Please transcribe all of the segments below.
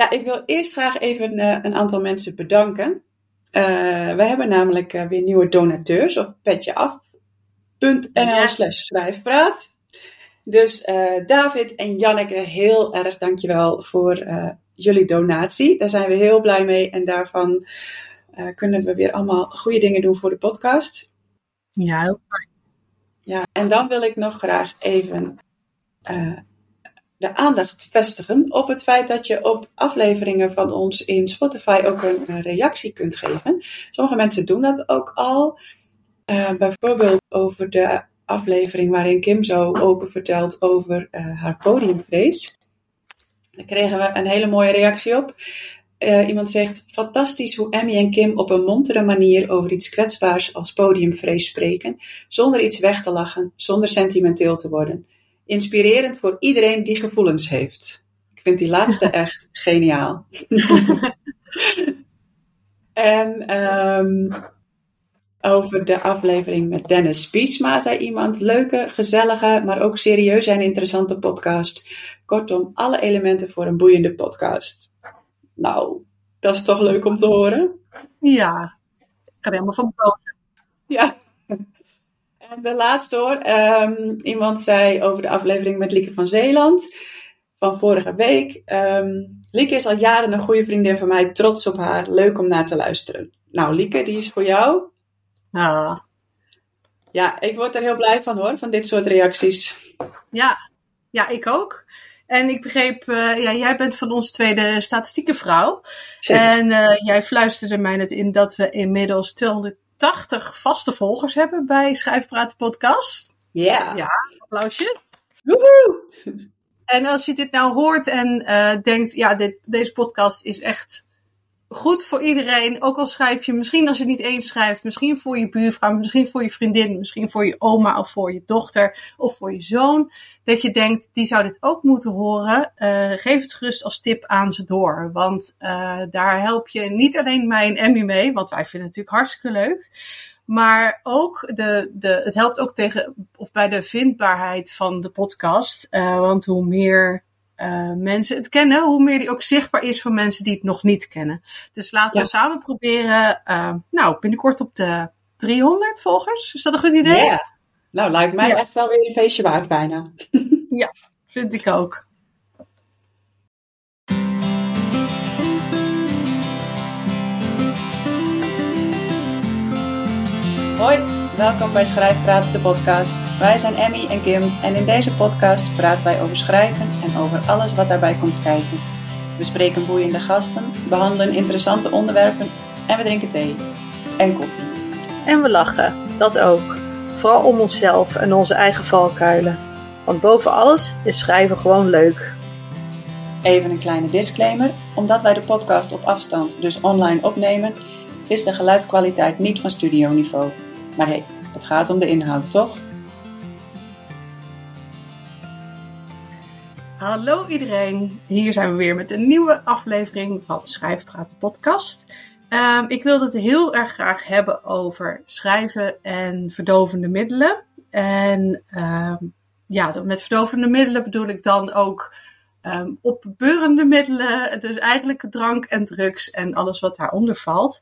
Ja, ik wil eerst graag even uh, een aantal mensen bedanken. Uh, we hebben namelijk uh, weer nieuwe donateurs op petjeaf.nl slash schrijfpraat. Dus David en Janneke, heel erg dankjewel voor jullie donatie. Daar zijn we heel blij mee en daarvan kunnen we weer allemaal goede dingen doen voor de podcast. Ja, heel fijn. Ja, en dan wil ik nog graag even de aandacht vestigen op het feit dat je op afleveringen van ons in Spotify ook een reactie kunt geven. Sommige mensen doen dat ook al. Uh, bijvoorbeeld over de aflevering waarin Kim zo open vertelt over uh, haar podiumvrees. Daar kregen we een hele mooie reactie op. Uh, iemand zegt: Fantastisch hoe Emmy en Kim op een montere manier over iets kwetsbaars als podiumvrees spreken, zonder iets weg te lachen, zonder sentimenteel te worden inspirerend voor iedereen die gevoelens heeft. Ik vind die laatste echt geniaal. en um, over de aflevering met Dennis Biesma zei iemand: leuke, gezellige, maar ook serieuze en interessante podcast. Kortom, alle elementen voor een boeiende podcast. Nou, dat is toch leuk om te horen? Ja, ik er helemaal van boven. Ja. En de laatste hoor. Um, iemand zei over de aflevering met Lieke van Zeeland van vorige week. Um, Lieke is al jaren een goede vriendin van mij. Trots op haar. Leuk om naar te luisteren. Nou, Lieke, die is voor jou. Ah. Ja, ik word er heel blij van hoor, van dit soort reacties. Ja, ja ik ook. En ik begreep, uh, ja, jij bent van ons tweede statistieke vrouw. Zeker. En uh, jij fluisterde mij net in dat we inmiddels 200 80 vaste volgers hebben bij Schrijfpraat Podcast. Yeah. Ja, applausje. Woehoe! En als je dit nou hoort en uh, denkt, ja, dit, deze podcast is echt goed voor iedereen. Ook al schrijf je, misschien als je niet eens schrijft, misschien voor je buurvrouw, misschien voor je vriendin, misschien voor je oma of voor je dochter of voor je zoon. Dat je denkt, die zou dit ook moeten horen. Uh, geef het gerust als tip aan ze door. Want uh, daar help je niet alleen mij en Emmy mee, want wij vinden het natuurlijk hartstikke leuk. Maar ook de, de, het helpt ook tegen, of bij de vindbaarheid van de podcast. Uh, want hoe meer uh, mensen het kennen, hoe meer die ook zichtbaar is voor mensen die het nog niet kennen. Dus laten ja. we samen proberen, uh, nou, binnenkort op de 300 volgers. Is dat een goed idee? Ja, yeah. nou, lijkt mij ja. echt wel weer een feestje waard bijna. ja, vind ik ook. Hoi, welkom bij Schrijfpraat, de podcast. Wij zijn Emmy en Kim en in deze podcast praten wij over schrijven en over alles wat daarbij komt kijken. We spreken boeiende gasten, behandelen interessante onderwerpen en we drinken thee en koffie. En we lachen, dat ook. Vooral om onszelf en onze eigen valkuilen. Want boven alles is schrijven gewoon leuk. Even een kleine disclaimer. Omdat wij de podcast op afstand, dus online opnemen, is de geluidskwaliteit niet van studioniveau. Maar hé, hey, het gaat om de inhoud, toch? Hallo iedereen, hier zijn we weer met een nieuwe aflevering van Schrijfpraat podcast. Um, ik wilde het heel erg graag hebben over schrijven en verdovende middelen. En um, ja, met verdovende middelen bedoel ik dan ook um, opbeurende middelen. Dus eigenlijk drank en drugs en alles wat daaronder valt.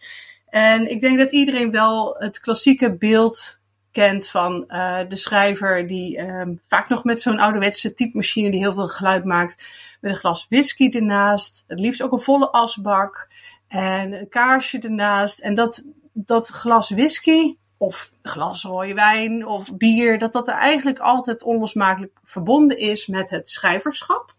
En ik denk dat iedereen wel het klassieke beeld kent van uh, de schrijver die um, vaak nog met zo'n ouderwetse typemachine die heel veel geluid maakt, met een glas whisky ernaast, het liefst ook een volle asbak en een kaarsje ernaast. En dat, dat glas whisky of glas rode wijn of bier, dat dat er eigenlijk altijd onlosmakelijk verbonden is met het schrijverschap.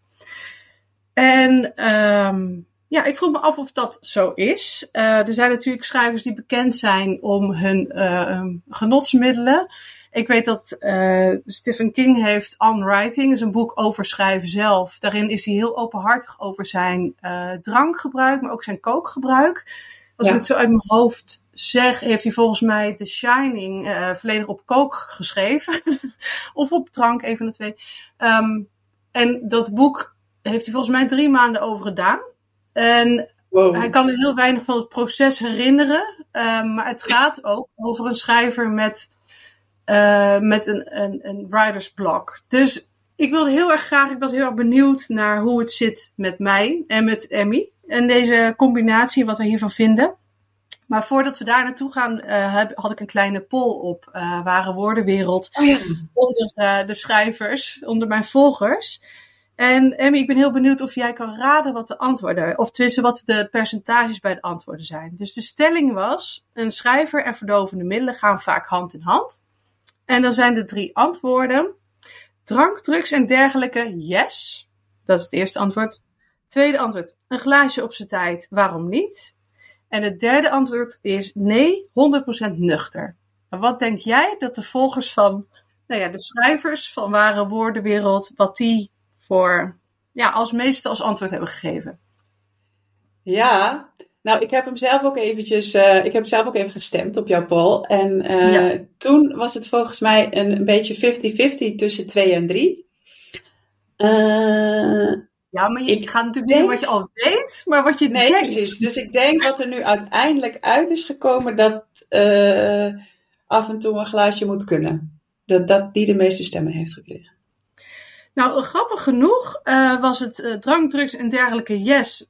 En um, ja, ik vroeg me af of dat zo is. Uh, er zijn natuurlijk schrijvers die bekend zijn om hun uh, genotsmiddelen. Ik weet dat uh, Stephen King heeft On Writing, is een boek over schrijven zelf. Daarin is hij heel openhartig over zijn drankgebruik, maar ook zijn kookgebruik. Als ja. ik het zo uit mijn hoofd zeg, heeft hij volgens mij The Shining volledig op kook geschreven. of op drank, een van de twee. Um, en dat boek heeft hij volgens mij drie maanden over gedaan. En wow. hij kan er heel weinig van het proces herinneren. Uh, maar het gaat ook over een schrijver met, uh, met een, een, een writer's block. Dus ik wilde heel erg graag, ik was heel erg benieuwd naar hoe het zit met mij en met Emmy. En deze combinatie, wat we hiervan vinden. Maar voordat we daar naartoe gaan, uh, had ik een kleine poll op uh, Ware Woordenwereld. Oh ja. Onder uh, de schrijvers, onder mijn volgers. En Emmy, ik ben heel benieuwd of jij kan raden wat de antwoorden, of tenminste wat de percentages bij de antwoorden zijn. Dus de stelling was, een schrijver en verdovende middelen gaan vaak hand in hand. En dan zijn de drie antwoorden. Drank, drugs en dergelijke, yes. Dat is het eerste antwoord. Tweede antwoord, een glaasje op zijn tijd, waarom niet? En het derde antwoord is nee, 100% nuchter. En wat denk jij dat de volgers van nou ja, de schrijvers van Ware Woordenwereld, wat die voor, ja, als meeste als antwoord hebben gegeven? Ja, nou, ik heb hem zelf ook eventjes, uh, ik heb zelf ook even gestemd op jouw poll. En uh, ja. toen was het volgens mij een, een beetje 50-50 tussen 2 en 3. Uh, ja, maar je ik gaat natuurlijk denk... niet wat je al weet, maar wat je nee, denkt. precies. Dus ik denk wat er nu uiteindelijk uit is gekomen, dat af en toe een glaasje moet kunnen. Dat, dat die de meeste stemmen heeft gekregen. Nou, grappig genoeg uh, was het uh, drank, drugs en dergelijke yes 5%.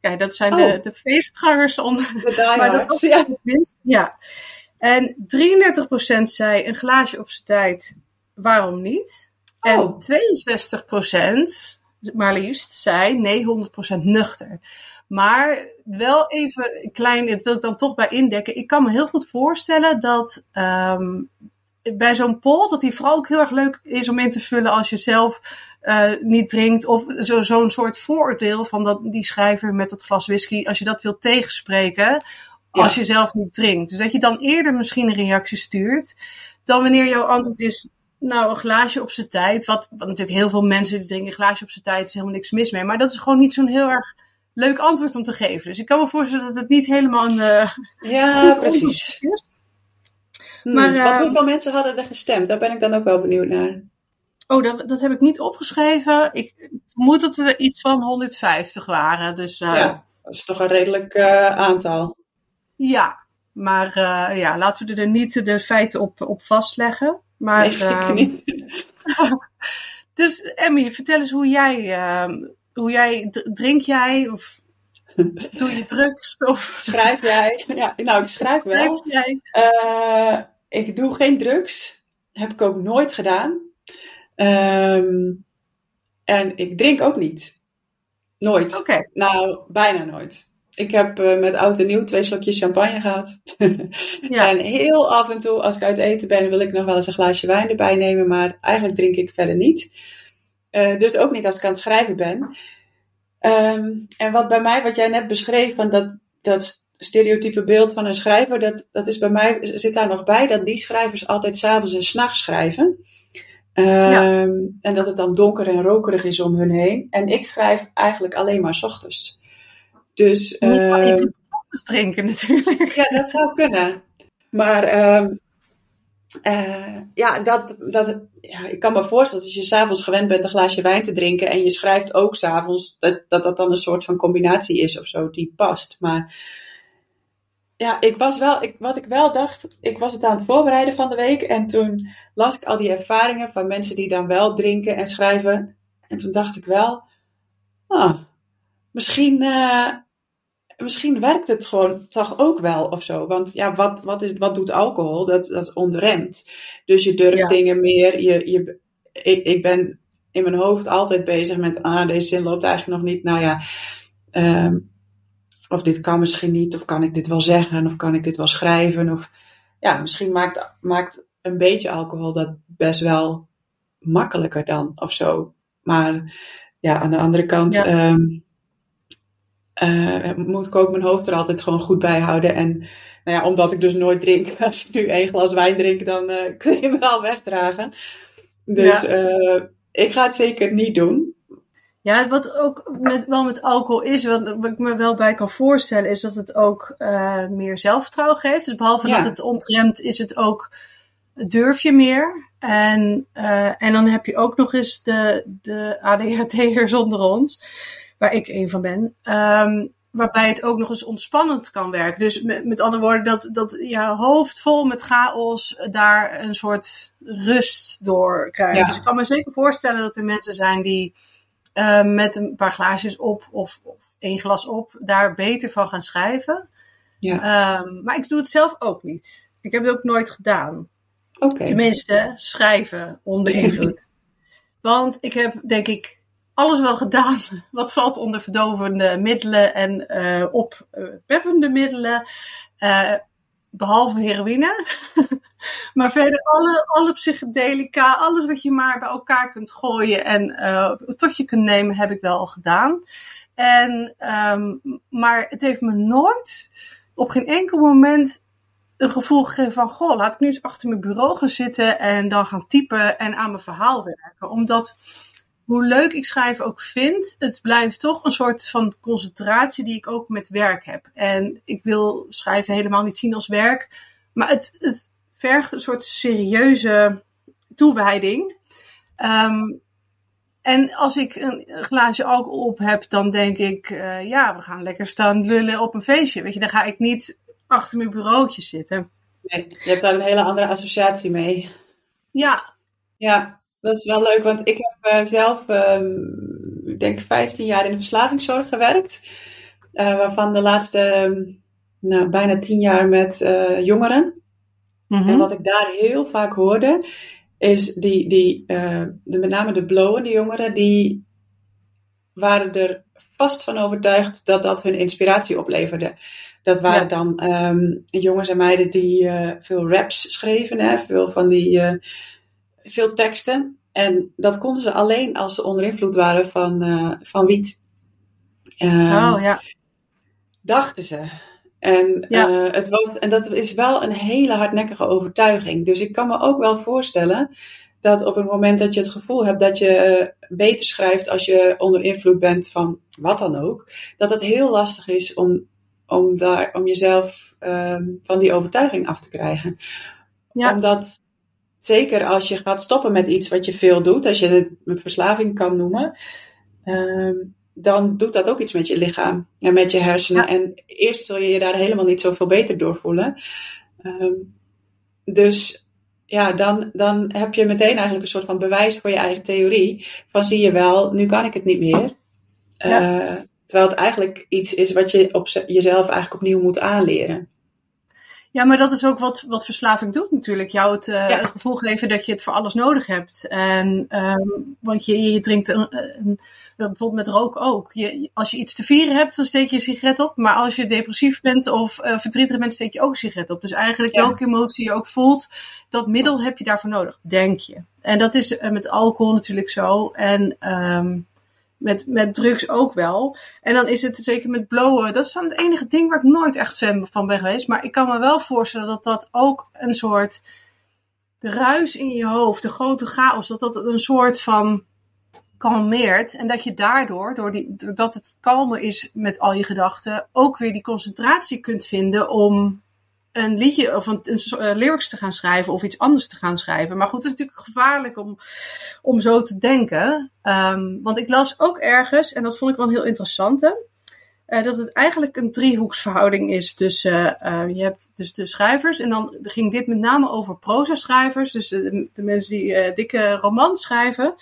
Kijk, dat zijn oh. de, de feestgangers onder. De maar dat was ja. minst. Ja. En 33% zei een glaasje op zijn tijd, waarom niet? Oh. En 62% maar liefst zei nee, 100% nuchter. Maar wel even klein, dat wil ik dan toch bij indekken. Ik kan me heel goed voorstellen dat um, bij zo'n poll, dat die vooral ook heel erg leuk is om in te vullen als je zelf uh, niet drinkt. Of zo'n zo soort vooroordeel van dat, die schrijver met dat glas whisky, als je dat wilt tegenspreken, ja. als je zelf niet drinkt. Dus dat je dan eerder misschien een reactie stuurt, dan wanneer jouw antwoord is, nou, een glaasje op zijn tijd. Wat, wat natuurlijk heel veel mensen die drinken een glaasje op zijn tijd, is helemaal niks mis mee. Maar dat is gewoon niet zo'n heel erg leuk antwoord om te geven. Dus ik kan me voorstellen dat het niet helemaal een uh, ja, precies. is. Hmm, maar, uh, wat, hoeveel mensen hadden er gestemd? Daar ben ik dan ook wel benieuwd naar. Oh, dat, dat heb ik niet opgeschreven. Ik vermoed dat er iets van 150 waren. Dus, uh, ja, dat is toch een redelijk uh, aantal. Ja, maar ja, laten we er niet de feiten op, op vastleggen. Maar, nee, zeker niet. dus Emmy, vertel eens hoe jij, hoe jij drink jij of Doe je drugs? Of... Schrijf jij? Ja, nou, ik schrijf wel. Schrijf jij? Uh, ik doe geen drugs. Heb ik ook nooit gedaan. Um, en ik drink ook niet. Nooit. Oké. Okay. Nou, bijna nooit. Ik heb uh, met oud en nieuw twee slokjes champagne gehad. ja. En heel af en toe, als ik uit eten ben, wil ik nog wel eens een glaasje wijn erbij nemen. Maar eigenlijk drink ik verder niet. Uh, dus ook niet als ik aan het schrijven ben. Um, en wat bij mij, wat jij net beschreef, van dat, dat stereotype beeld van een schrijver, dat, dat is bij mij, zit daar nog bij, dat die schrijvers altijd s'avonds en s'nachts schrijven. Um, ja. En dat het dan donker en rokerig is om hun heen. En ik schrijf eigenlijk alleen maar s ochtends. Dus. Um, je kunt drinken natuurlijk. Ja, dat zou kunnen. Maar um, uh, ja, dat, dat, ja, ik kan me voorstellen dat als je s'avonds gewend bent een glaasje wijn te drinken en je schrijft ook s'avonds, dat, dat dat dan een soort van combinatie is of zo die past. Maar ja, ik was wel, ik, wat ik wel dacht, ik was het aan het voorbereiden van de week en toen las ik al die ervaringen van mensen die dan wel drinken en schrijven. En toen dacht ik wel, ah, misschien, uh, misschien werkt het gewoon toch ook wel of zo. Want ja, wat, wat, is, wat doet alcohol? Dat, dat ontremt. Dus je durft ja. dingen meer. Je, je, ik, ik ben in mijn hoofd altijd bezig met, ah, deze zin loopt eigenlijk nog niet. Nou ja, um, of dit kan misschien niet, of kan ik dit wel zeggen, of kan ik dit wel schrijven. Of ja, misschien maakt, maakt een beetje alcohol dat best wel makkelijker dan of zo. Maar ja, aan de andere kant. Ja. Um, uh, moet ik ook mijn hoofd er altijd gewoon goed bij houden. En nou ja, omdat ik dus nooit drink, als ik nu één glas wijn drink, dan uh, kun je me wel wegdragen. Dus ja. uh, ik ga het zeker niet doen. Ja, wat ook met, wel met alcohol is, wat, wat ik me wel bij kan voorstellen, is dat het ook meer zelfvertrouwen geeft. Dus behalve ja. dat het ontremt, is het ook, durf je meer. En, en dan heb je ook nog eens de, de ADHD'ers onder ons waar ik een van ben. Um, waarbij het ook nog eens ontspannend kan werken. Dus met, met andere woorden, dat, dat je hoofd vol met chaos daar een soort rust door krijgt. Ja. Dus ik kan me zeker voorstellen dat er mensen zijn die uh, met een paar glaasjes op of, of één glas op daar beter van gaan schrijven. Ja. Um, maar ik doe het zelf ook niet. Ik heb het ook nooit gedaan. Oké. Okay. Tenminste, schrijven onder invloed. Want ik heb, denk ik, alles wel gedaan wat valt onder verdovende middelen en uh, oppeppende middelen. Uh, behalve heroïne. maar verder alle, alle psychedelica, alles wat je maar bij elkaar kunt gooien en uh, tot je kunt nemen, heb ik wel al gedaan. En, um, maar het heeft me nooit op geen enkel moment een gevoel gegeven van, goh, laat ik nu eens achter mijn bureau gaan zitten en dan gaan typen en aan mijn verhaal werken. Omdat hoe leuk ik schrijven ook vind, het blijft toch een soort van concentratie die ik ook met werk heb. En ik wil schrijven helemaal niet zien als werk, maar het, het vergt een soort serieuze toewijding. Um, en als ik een glaasje alcohol op heb, dan denk ik, uh, ja, we gaan lekker staan lullen op een feestje. Weet je, dan ga ik niet achter mijn bureautje zitten. Nee, je hebt daar een hele andere associatie mee. Ja. Ja, dat is wel leuk, want ik heb uh, zelf, um, ik denk 15 jaar in de verslavingszorg gewerkt. Uh, waarvan de laatste, um, nou, bijna 10 jaar met uh, jongeren. Mm-hmm. En wat ik daar heel vaak hoorde, is die, die de, met name de blowende jongeren, die waren er vast van overtuigd dat dat hun inspiratie opleverde. Dat waren ja. dan um, jongens en meiden die veel raps schreven, hè, veel van die veel teksten. En dat konden ze alleen als ze onder invloed waren van, uh, van wiet. Um, oh ja. Dachten ze. En, ja. het was, en dat is wel een hele hardnekkige overtuiging. Dus ik kan me ook wel voorstellen dat op het moment dat je het gevoel hebt dat je beter schrijft als je onder invloed bent van wat dan ook, dat het heel lastig is om, om, daar, om jezelf um, van die overtuiging af te krijgen. Ja. Omdat zeker als je gaat stoppen met iets wat je veel doet, als je het een verslaving kan noemen, um, dan doet dat ook iets met je lichaam en met je hersenen. Ja. En eerst zul je je daar helemaal niet zoveel beter door voelen. Um, dus ja, dan, dan heb je meteen eigenlijk een soort van bewijs voor je eigen theorie. Van zie je wel, nu kan ik het niet meer. Ja. Uh, terwijl het eigenlijk iets is wat je op jezelf eigenlijk opnieuw moet aanleren. Ja, maar dat is ook wat, wat verslaving doet natuurlijk. Jou het uh, Ja. gevoel geven dat je het voor alles nodig hebt. En, um, want je, je drinkt een, een, bijvoorbeeld met rook ook. Je, als je iets te vieren hebt, dan steek je een sigaret op. Maar als je depressief bent of uh, verdrietig bent, steek je ook een sigaret op. Dus eigenlijk Ja. welke emotie je ook voelt, dat middel heb je daarvoor nodig, denk je. En dat is uh, met alcohol natuurlijk zo. En um, met, met drugs ook wel. En dan is het zeker met blowen. Dat is dan het enige ding waar ik nooit echt van ben geweest. Maar ik kan me wel voorstellen dat dat ook een soort. De ruis in je hoofd, de grote chaos, dat dat een soort van kalmeert. En dat je daardoor, door die, doordat het kalmer is met al je gedachten, ook weer die concentratie kunt vinden om een liedje of een, een, een lyrics te gaan schrijven of iets anders te gaan schrijven. Maar goed, het is natuurlijk gevaarlijk om, om zo te denken. Um, want ik las ook ergens, en dat vond ik wel een heel interessante, uh, dat het eigenlijk een driehoeksverhouding is tussen, uh, je hebt dus de schrijvers, en dan ging dit met name over proza-schrijvers, dus de, de mensen die dikke romans schrijven,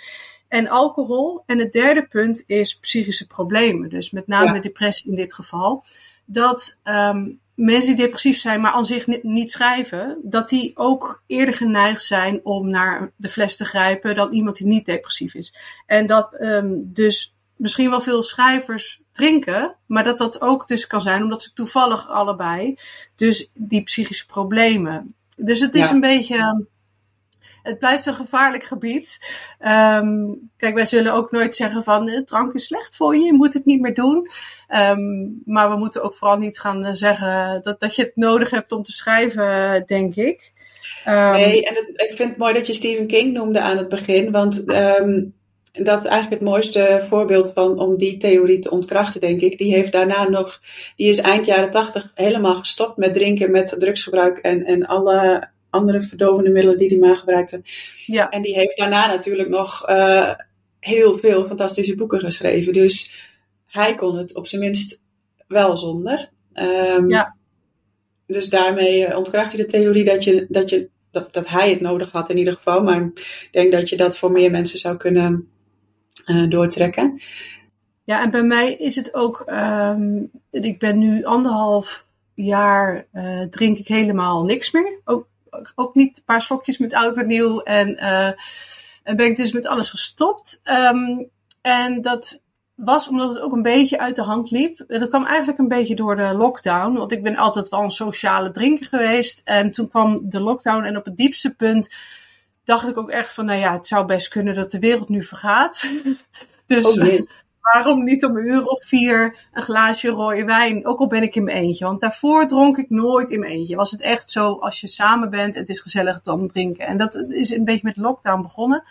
en alcohol. En het derde punt is psychische problemen, dus met name Ja. depressie in dit geval. Dat um, mensen die depressief zijn, maar aan zich ni- niet schrijven, dat die ook eerder geneigd zijn om naar de fles te grijpen dan iemand die niet depressief is. En dat um, dus misschien wel veel schrijvers drinken, maar dat dat ook dus kan zijn omdat ze toevallig allebei dus die psychische problemen. Dus het is Ja. een beetje. Het blijft een gevaarlijk gebied. Um, kijk, wij zullen ook nooit zeggen van eh, drank is slecht voor je, je moet het niet meer doen. Um, maar we moeten ook vooral niet gaan uh, zeggen dat, dat je het nodig hebt om te schrijven, denk ik. Um, Nee, en ik vind het mooi dat je Stephen King noemde aan het begin, want dat is eigenlijk het mooiste voorbeeld van om die theorie te ontkrachten, denk ik. Die heeft daarna nog, die is eind jaren tachtig helemaal gestopt met drinken, met drugsgebruik en, en alle andere verdovende middelen die hij maar gebruikte. Ja. En die heeft daarna natuurlijk nog uh, heel veel fantastische boeken geschreven. Dus hij kon het op zijn minst wel zonder. Um, ja. Dus daarmee ontkracht hij de theorie dat, je, dat, je, dat, dat hij het nodig had in ieder geval. Maar ik denk dat je dat voor meer mensen zou kunnen uh, doortrekken. Ja, en bij mij is het ook. Um, ik ben nu anderhalf jaar uh, drink ik helemaal niks meer. Ook, ook niet een paar slokjes met oud en nieuw. En, uh, en ben ik dus met alles gestopt. Um, en dat was omdat het ook een beetje uit de hand liep. Dat kwam eigenlijk een beetje door de lockdown. Want ik ben altijd wel een sociale drinker geweest. En toen kwam de lockdown. En op het diepste punt dacht ik ook echt van... Nou ja, het zou best kunnen dat de wereld nu vergaat. dus waarom niet om een uur of vier een glaasje rode wijn? Ook al ben ik in mijn eentje. Want daarvoor dronk ik nooit in mijn eentje. Was het echt zo, als je samen bent en het is gezellig, dan drinken. En dat is een beetje met lockdown begonnen.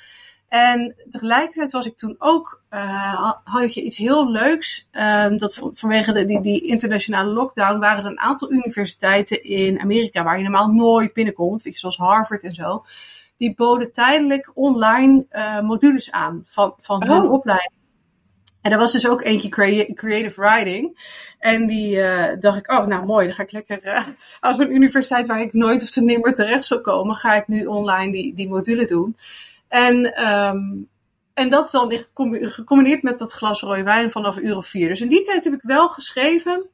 En tegelijkertijd was ik toen ook, uh, had je iets heel leuks. Um, dat vanwege de, die, die, internationale lockdown waren er een aantal universiteiten in Amerika waar je normaal nooit binnenkomt, zoals Harvard en zo. Die boden tijdelijk online uh, modules aan van, van hun oh. opleiding. En er was dus ook eentje creative writing. En die uh, dacht ik, oh nou mooi, dan ga ik lekker, uh, als mijn universiteit waar ik nooit of te nimmer terecht zou komen, ga ik nu online die, die module doen. En, um, en dat dan gecombineerd met dat glas rode wijn vanaf een uur of vier. Dus in die tijd heb ik wel geschreven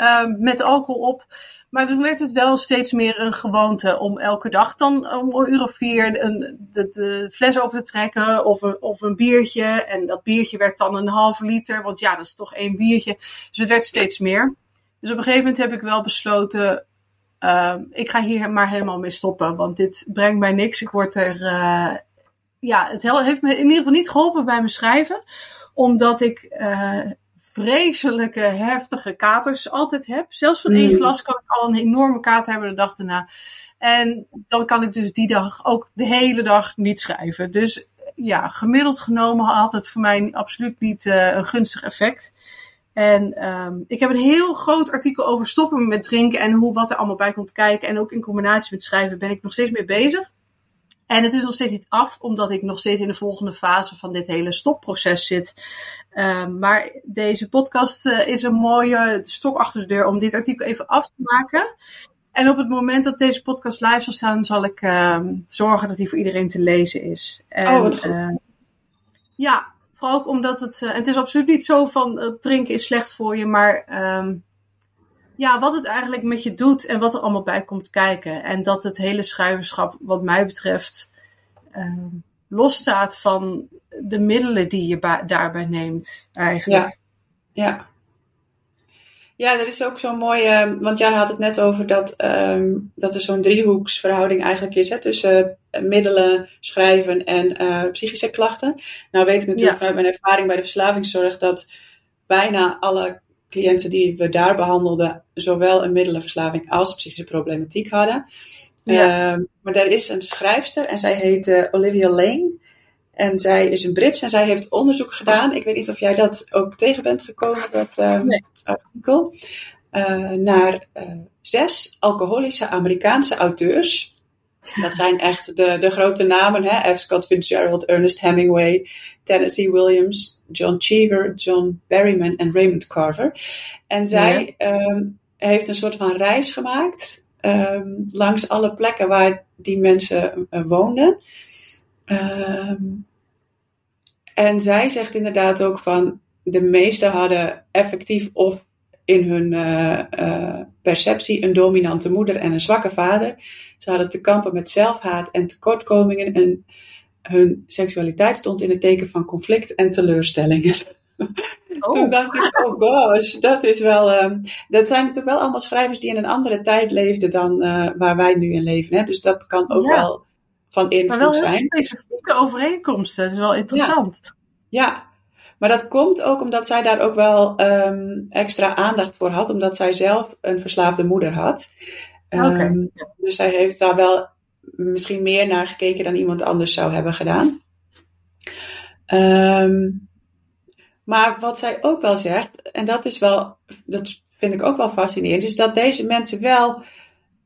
um, met alcohol op. Maar toen werd het wel steeds meer een gewoonte om elke dag dan om een uur of vier een, de, fles open te trekken of een, of een biertje. En dat biertje werd dan een halve liter, want ja, dat is toch één biertje. Dus het werd steeds meer. Dus op een gegeven moment heb ik wel besloten, uh, ik ga hier maar helemaal mee stoppen, want dit brengt mij niks. Ik word er, uh, ja, het heeft me in ieder geval niet geholpen bij mijn schrijven, omdat ik uh, vreselijke, heftige katers altijd heb. Zelfs van één mm. glas kan ik al een enorme kater hebben de dag daarna. En dan kan ik dus die dag ook de hele dag niet schrijven. Dus ja, gemiddeld genomen had het voor mij absoluut niet uh, een gunstig effect. En um, ik heb een heel groot artikel over stoppen met drinken en hoe wat er allemaal bij komt kijken. En ook in combinatie met schrijven ben ik nog steeds mee bezig. En het is nog steeds niet af, omdat ik nog steeds in de volgende fase van dit hele stopproces zit. Um, maar deze podcast uh, is een mooie stok achter de deur om dit artikel even af te maken. En op het moment dat deze podcast live zal staan, zal ik uh, zorgen dat die voor iedereen te lezen is. En, oh, wat goed. Uh, ja, vooral ook omdat het. het is absoluut niet zo van drinken is slecht voor je, maar um, ja, wat het eigenlijk met je doet en wat er allemaal bij komt kijken. En dat het hele schrijverschap, wat mij betreft, uh, losstaat van de middelen die je daarbij neemt, eigenlijk. Ja, ja. Ja, dat is ook zo mooi, uh, want jij had het net over dat, um, dat er zo'n driehoeksverhouding eigenlijk is hè, tussen uh, middelen, schrijven en uh, psychische klachten. Nou weet ik natuurlijk vanuit mijn ervaring bij de verslavingszorg dat bijna alle cliënten die we daar behandelden, zowel een middelenverslaving als psychische problematiek hadden. Ja. Uh, maar er is een schrijfster en zij heet uh, Olivia Lane. En zij is een Brits en zij heeft onderzoek gedaan. Ik weet niet of jij dat ook tegen bent gekomen, dat nee. artikel. Eh, naar zes alcoholische Amerikaanse auteurs. Dat zijn echt de, de grote namen, hè? F. Scott Fitzgerald, Ernest Hemingway, Tennessee Williams, John Cheever, John Berryman en Raymond Carver. En zij um, heeft een soort van reis gemaakt um, langs alle plekken waar die mensen uh, woonden. Um, en zij zegt inderdaad ook van de meesten hadden effectief of in hun uh, uh, perceptie een dominante moeder en een zwakke vader. Ze hadden te kampen met zelfhaat en tekortkomingen en hun seksualiteit stond in het teken van conflict en teleurstellingen. Oh. Toen dacht ik, oh gosh, dat is wel. Uh, dat zijn natuurlijk wel allemaal schrijvers die in een andere tijd leefden dan uh, waar wij nu in leven. Hè? Dus dat kan ook wel van invloed zijn. Maar wel heel specifieke overeenkomsten. Dat is wel interessant. Ja. ja. Maar dat komt ook omdat zij daar ook wel um, extra aandacht voor had, omdat zij zelf een verslaafde moeder had. Um, Dus zij heeft daar wel misschien meer naar gekeken dan iemand anders zou hebben gedaan. Um, maar wat zij ook wel zegt, en dat is wel, dat vind ik ook wel fascinerend, is dat deze mensen wel,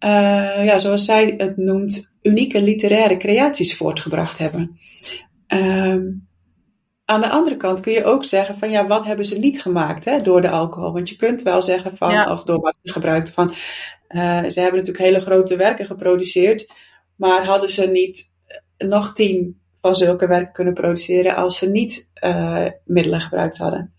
uh, ja, zoals zij het noemt, unieke literaire creaties voortgebracht hebben. Um, aan de andere kant kun je ook zeggen van ja, wat hebben ze niet gemaakt hè, door de alcohol? Want je kunt wel zeggen van, Ja. of door wat ze gebruikten van, eh, ze hebben natuurlijk hele grote werken geproduceerd, maar hadden ze niet eh, nog tien van zulke werken kunnen produceren als ze niet eh, middelen gebruikt hadden?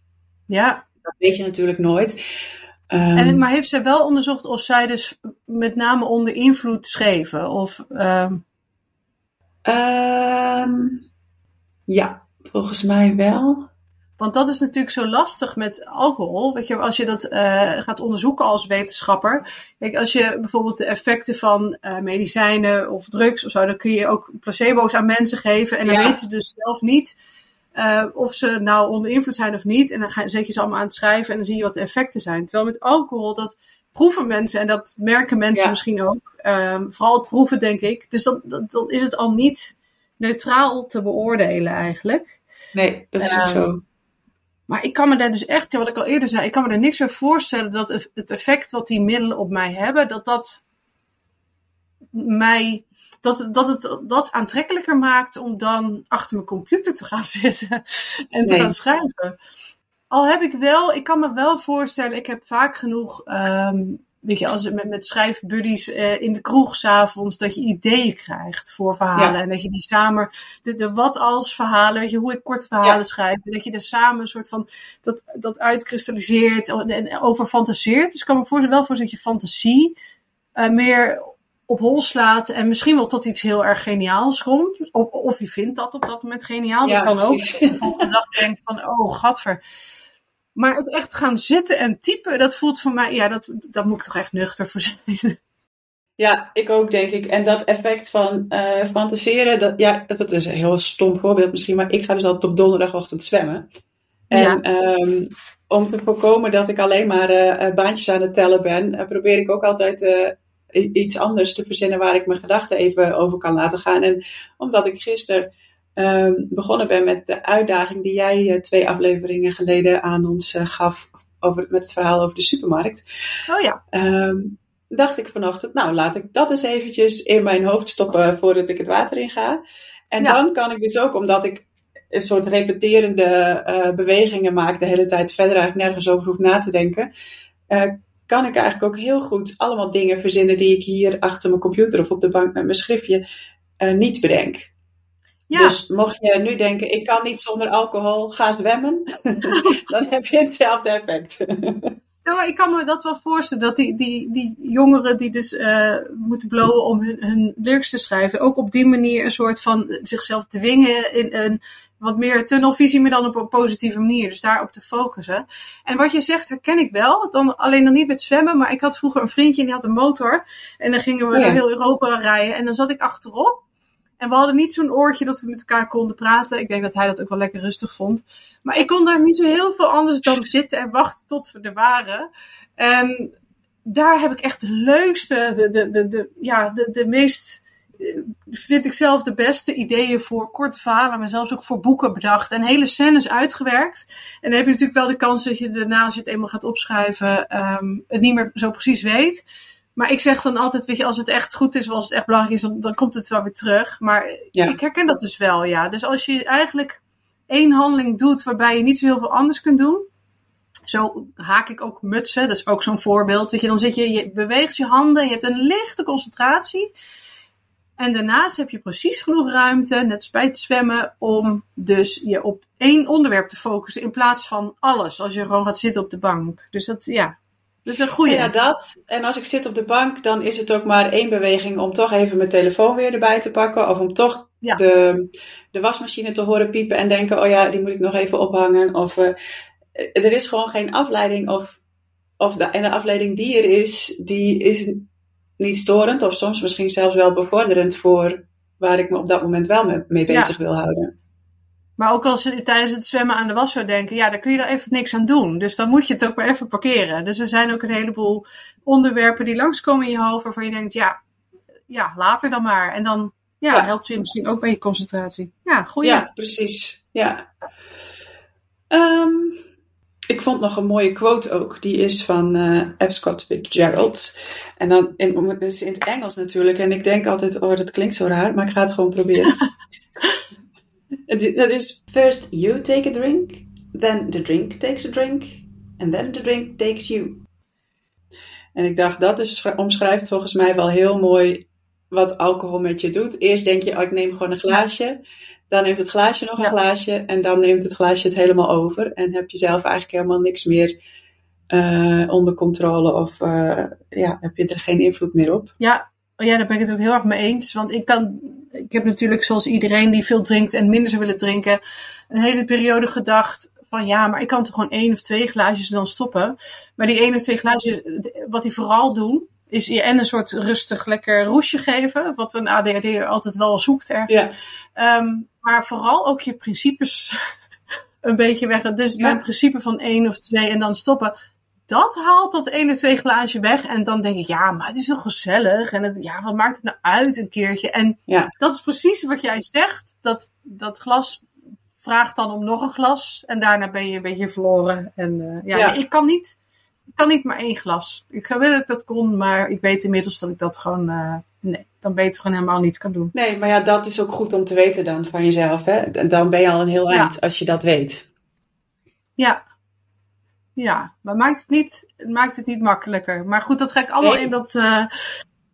Ja, Dat weet je natuurlijk nooit. Ehm, en, maar heeft zij wel onderzocht of zij dus met name onder invloed schreven? Of, ehm, ehm, ja, volgens mij wel. want dat is natuurlijk zo lastig met alcohol. Weet je, als je dat eh, gaat onderzoeken als wetenschapper. Kijk, als je bijvoorbeeld de effecten van eh, medicijnen of drugs of zo, dan kun je ook placebo's aan mensen geven. En dan Ja. weten ze dus zelf niet eh, of ze nou onder invloed zijn of niet. En dan ga, zet je ze allemaal aan het schrijven en dan zie je wat de effecten zijn. Terwijl met alcohol, dat proeven mensen en dat merken mensen Ja. misschien ook. Ehm, vooral het proeven, denk ik. Dus dan, dan, dan is het al niet neutraal te beoordelen eigenlijk. Nee, dat is ook Ehm, zo. Maar ik kan me daar dus echt, ja, wat ik al eerder zei, ik kan me er niks bij voorstellen dat het effect wat die middelen op mij hebben, dat dat mij, dat, dat het dat aantrekkelijker maakt om dan achter mijn computer te gaan zitten en te Nee. gaan schrijven. Al heb ik wel, ik kan me wel voorstellen, ik heb vaak genoeg, ehm, weet je, als het met, met schrijfbuddies eh, in de kroeg s'avonds, dat je ideeën krijgt voor verhalen. Ja. En dat je die samen, de, de wat als verhalen, weet je, hoe ik kort verhalen Ja. schrijf. En dat je er samen een soort van, dat, dat uitkristalliseert en, en over fantaseert. Dus ik kan me voor, wel voor dat je fantasie eh, meer op hol slaat en misschien wel tot iets heel erg geniaals komt. Of, of je vindt dat op dat moment geniaal. Ja, dat kan ook. Dat je de volgende dag denkt van, oh, gadver. Maar het echt gaan zitten en typen, dat voelt voor mij, ja, dat, dat moet ik toch echt nuchter voor zijn. Ja, ik ook denk ik. En dat effect van eh, fantaseren, dat, ja, dat is een heel stom voorbeeld misschien, maar ik ga dus altijd op donderdagochtend zwemmen. En Ja. ehm, om te voorkomen dat ik alleen maar eh, eh, baantjes aan het tellen ben, probeer ik ook altijd iets anders te verzinnen waar ik mijn gedachten even over kan laten gaan. En omdat ik gisteren ehm, begonnen ben met de uitdaging die jij eh, twee afleveringen geleden aan ons eh, gaf over, met het verhaal over de supermarkt. Oh ja. Ehm, dacht ik vanochtend, nou laat ik dat eens eventjes in mijn hoofd stoppen voordat ik het water in ga. En Ja. dan kan ik dus ook, omdat ik een soort repeterende eh, bewegingen maak de hele tijd, verder eigenlijk nergens over hoef na te denken, kan ik eigenlijk ook heel goed allemaal dingen verzinnen die ik hier achter mijn computer of op de bank met mijn schriftje niet bedenk. Ja, Dus mocht je nu denken, ik kan niet zonder alcohol, ga zwemmen, dan heb je hetzelfde effect. Maar ik kan me dat wel voorstellen. Dat die, die, die jongeren die dus eh, moeten blowen om hun, hun lyrics te schrijven. Ook op die manier een soort van zichzelf dwingen in een wat meer tunnelvisie. Maar dan op een positieve manier. Dus daarop te focussen. En wat je zegt herken ik wel. Dan, alleen dan niet met zwemmen. Maar ik had vroeger een vriendje en die had een motor. En dan gingen we Oh ja. door heel Europa rijden. En dan zat ik achterop. En we hadden niet zo'n oortje dat we met elkaar konden praten. Ik denk dat hij dat ook wel lekker rustig vond. Maar ik kon daar niet zo heel veel anders dan zitten en wachten tot we er waren. En daar heb ik echt de leukste, de, de, de, ja, de, de meest, eh, vind ik zelf de beste ideeën voor korte verhalen, maar zelfs ook voor boeken bedacht. En hele scènes uitgewerkt. En dan heb je natuurlijk wel de kans dat je daarna, als je het eenmaal gaat opschrijven, ehm, het niet meer zo precies weet. Maar ik zeg dan altijd, weet je, als het echt goed is, als het echt belangrijk is, dan, dan komt het wel weer terug. Maar Ja. ik herken dat dus wel, ja. Dus als je eigenlijk één handeling doet waarbij je niet zo heel veel anders kunt doen. Zo haak ik ook mutsen, dat is ook zo'n voorbeeld. Weet je, dan zit je, je beweegt je handen, je hebt een lichte concentratie. En daarnaast heb je precies genoeg ruimte, net als bij het zwemmen, om dus je op één onderwerp te focussen in plaats van alles. Als je gewoon gaat zitten op de bank. Dus dat, ja, dat is een goede. Ja, dat. En als ik zit op de bank, dan is het ook maar één beweging om toch even mijn telefoon weer erbij te pakken. Of om toch Ja. de, de wasmachine te horen piepen en denken, oh ja, die moet ik nog even ophangen. Of eh, er is gewoon geen afleiding. Of, of de, en de afleiding die er is, die is niet storend. Of soms misschien zelfs wel bevorderend voor waar ik me op dat moment wel mee, mee Ja. bezig wil houden. Maar ook als je tijdens het zwemmen aan de was zou denken, ja, dan kun je er even niks aan doen. Dus dan moet je het ook maar even parkeren. Dus er zijn ook een heleboel onderwerpen die langskomen in je hoofd waarvan je denkt, ja, ja later dan maar. En dan ja, Ja. helpt je misschien ook bij je concentratie. Ja, goeie. Ja, precies. Ja. Ehm, ik vond nog een mooie quote ook. Die is van eh F. Scott Fitzgerald. En dan in, het is in het Engels natuurlijk. En ik denk altijd, oh, dat klinkt zo raar. Maar ik ga het gewoon proberen. Dat is first you take a drink, then the drink takes a drink, and then the drink takes you. En ik dacht, dat is, omschrijft volgens mij wel heel mooi wat alcohol met je doet. Eerst denk je, oh, ik neem gewoon een glaasje. Dan neemt het glaasje nog een glaasje. En dan neemt het glaasje het helemaal over. En heb je zelf eigenlijk helemaal niks meer uh, onder controle. Of uh, ja, heb je er geen invloed meer op. Ja, oh ja, daar ben ik het ook heel erg mee eens. Want ik kan, ik heb natuurlijk zoals iedereen die veel drinkt en minder zou willen drinken, een hele periode gedacht van ja, maar ik kan toch gewoon één of twee glaasjes dan stoppen. Maar die één of twee glaasjes, wat die vooral doen, is je en een soort rustig lekker roesje geven, wat een ADHD altijd wel zoekt er. Ja. Um, maar vooral ook je principes een beetje weg. Dus ja. mijn principe van één of twee en dan stoppen, dat haalt dat of twee glaasje weg. En dan denk ik, ja, maar het is toch gezellig. En het, ja, wat maakt het nou uit een keertje? En ja. dat is precies wat jij zegt. Dat, dat glas vraagt dan om nog een glas. En daarna ben je een beetje verloren. En uh, ja, ja. ik kan niet ik kan niet maar één glas. Ik zou willen dat ik dat kon, maar ik weet inmiddels dat ik dat gewoon, uh, nee, dan beter gewoon helemaal niet kan doen. Nee, maar ja, dat is ook goed om te weten dan van jezelf. Hè? En dan ben je al een heel eind ja. als je dat weet. Ja. Ja, maar maakt het niet, maakt het niet makkelijker. Maar goed, dat ga ik allemaal nee. in dat, uh,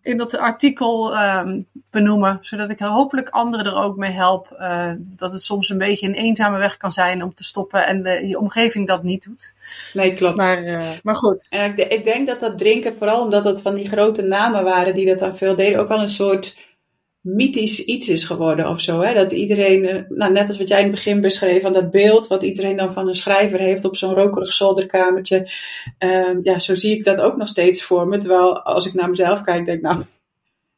in dat artikel um, benoemen, zodat ik hopelijk anderen er ook mee help. Uh, dat het soms een beetje een eenzame weg kan zijn om te stoppen en de, je omgeving dat niet doet. Nee, klopt. Maar, uh, maar goed. En ik, ik, denk dat dat drinken, vooral omdat het van die grote namen waren die dat dan veel deden, ook wel een soort mythisch iets is geworden of zo. Hè? Dat iedereen, nou, net als wat jij in het begin beschreef, van dat beeld wat iedereen dan van een schrijver heeft op zo'n rokerig zolderkamertje. Uh, ja, zo zie ik dat ook nog steeds voor me. Terwijl als ik naar mezelf kijk, denk ik, nou,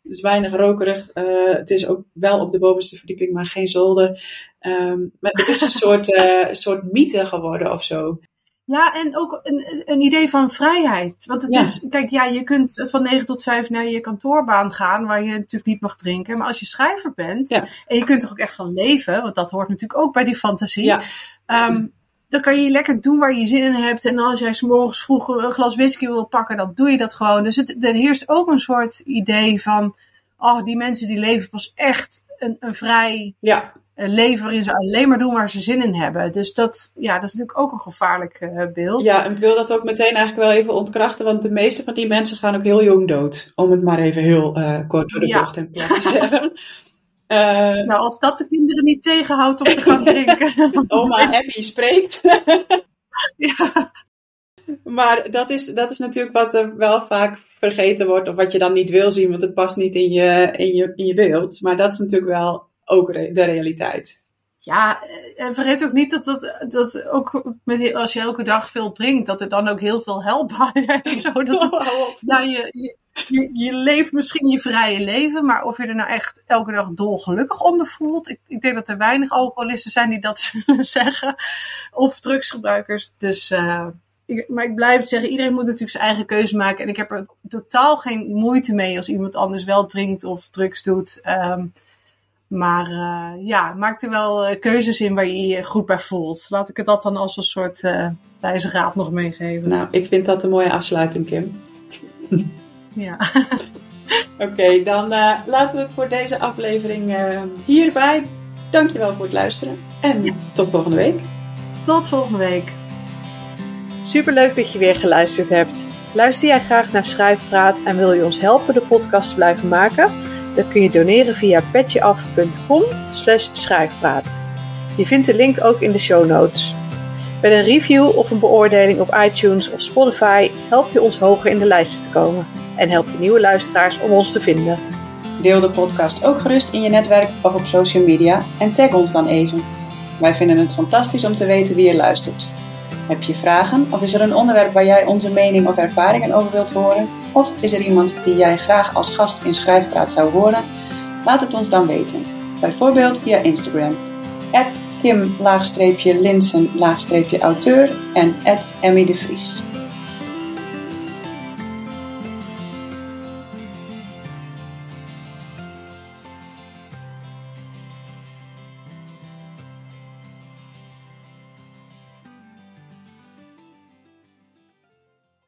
het is weinig rokerig. Uh, het is ook wel op de bovenste verdieping, maar geen zolder. Um, maar het is een soort, uh, soort mythe geworden of zo. Ja, en ook een, een idee van vrijheid. Want het ja. is, kijk, ja, je kunt van 9 tot 5 naar je kantoorbaan gaan, waar je natuurlijk niet mag drinken. Maar als je schrijver bent, ja. en je kunt er ook echt van leven, want dat hoort natuurlijk ook bij die fantasie. Ja. Um, dan kan je lekker doen waar je zin in hebt. En als jij s'morgens vroeg een glas whisky wil pakken, dan doe je dat gewoon. Dus het, er heerst ook een soort idee van, oh, die mensen die leven pas echt een, een vrij ja leven waarin ze alleen maar doen waar ze zin in hebben. Dus dat, ja, dat is natuurlijk ook een gevaarlijk uh, beeld. Ja, en ik wil dat ook meteen eigenlijk wel even ontkrachten, want de meeste van die mensen gaan ook heel jong dood. Om het maar even heel uh, kort door de ja. bocht en plat te zeggen. Uh, nou, als dat de kinderen niet tegenhoudt om te gaan drinken. Oma Abby spreekt. ja. Maar dat is, dat is natuurlijk wat er wel vaak vergeten wordt, of wat je dan niet wil zien, want het past niet in je, in je, in je beeld. Maar dat is natuurlijk wel ook de realiteit. Ja, en vergeet ook niet dat, dat, dat ook met, als je elke dag veel drinkt, dat er dan ook heel veel help bij is. Zodat het, ja, je, je, je, leeft misschien je vrije leven, maar of je er nou echt elke dag dolgelukkig onder voelt. Ik, ik denk dat er weinig alcoholisten zijn die dat zullen zeggen. Of drugsgebruikers. Dus, uh, ik, maar ik blijf het zeggen, iedereen moet natuurlijk zijn eigen keuze maken. En ik heb er totaal geen moeite mee als iemand anders wel drinkt of drugs doet. Um, maar uh, ja, maak er wel uh, keuzes in waar je je goed bij voelt. Laat ik het dat dan als een soort uh, wijze raad nog meegeven. Nou, ik vind dat een mooie afsluiting, Kim. ja. Oké, okay, dan laten we het voor deze aflevering hierbij. Dankjewel voor het luisteren. En ja. tot volgende week. Tot volgende week. Superleuk dat je weer geluisterd hebt. Luister jij graag naar Schrijfpraat en wil je ons helpen de podcast te blijven maken? Dan kun je doneren via petjeaf.com schrijfpraat. Je vindt de link ook in de show notes. Met een review of een beoordeling op iTunes of Spotify help je ons hoger in de lijsten te komen en help je nieuwe luisteraars om ons te vinden. Deel de podcast ook gerust in je netwerk of op social media en tag ons dan even. Wij vinden het fantastisch om te weten wie je luistert. Heb je vragen of is er een onderwerp waar jij onze mening of ervaringen over wilt horen? Of is er iemand die jij graag als gast in Schrijfpraat zou horen? Laat het ons dan weten. Bijvoorbeeld via Instagram. Kim-Linsen-auteur en Emmy.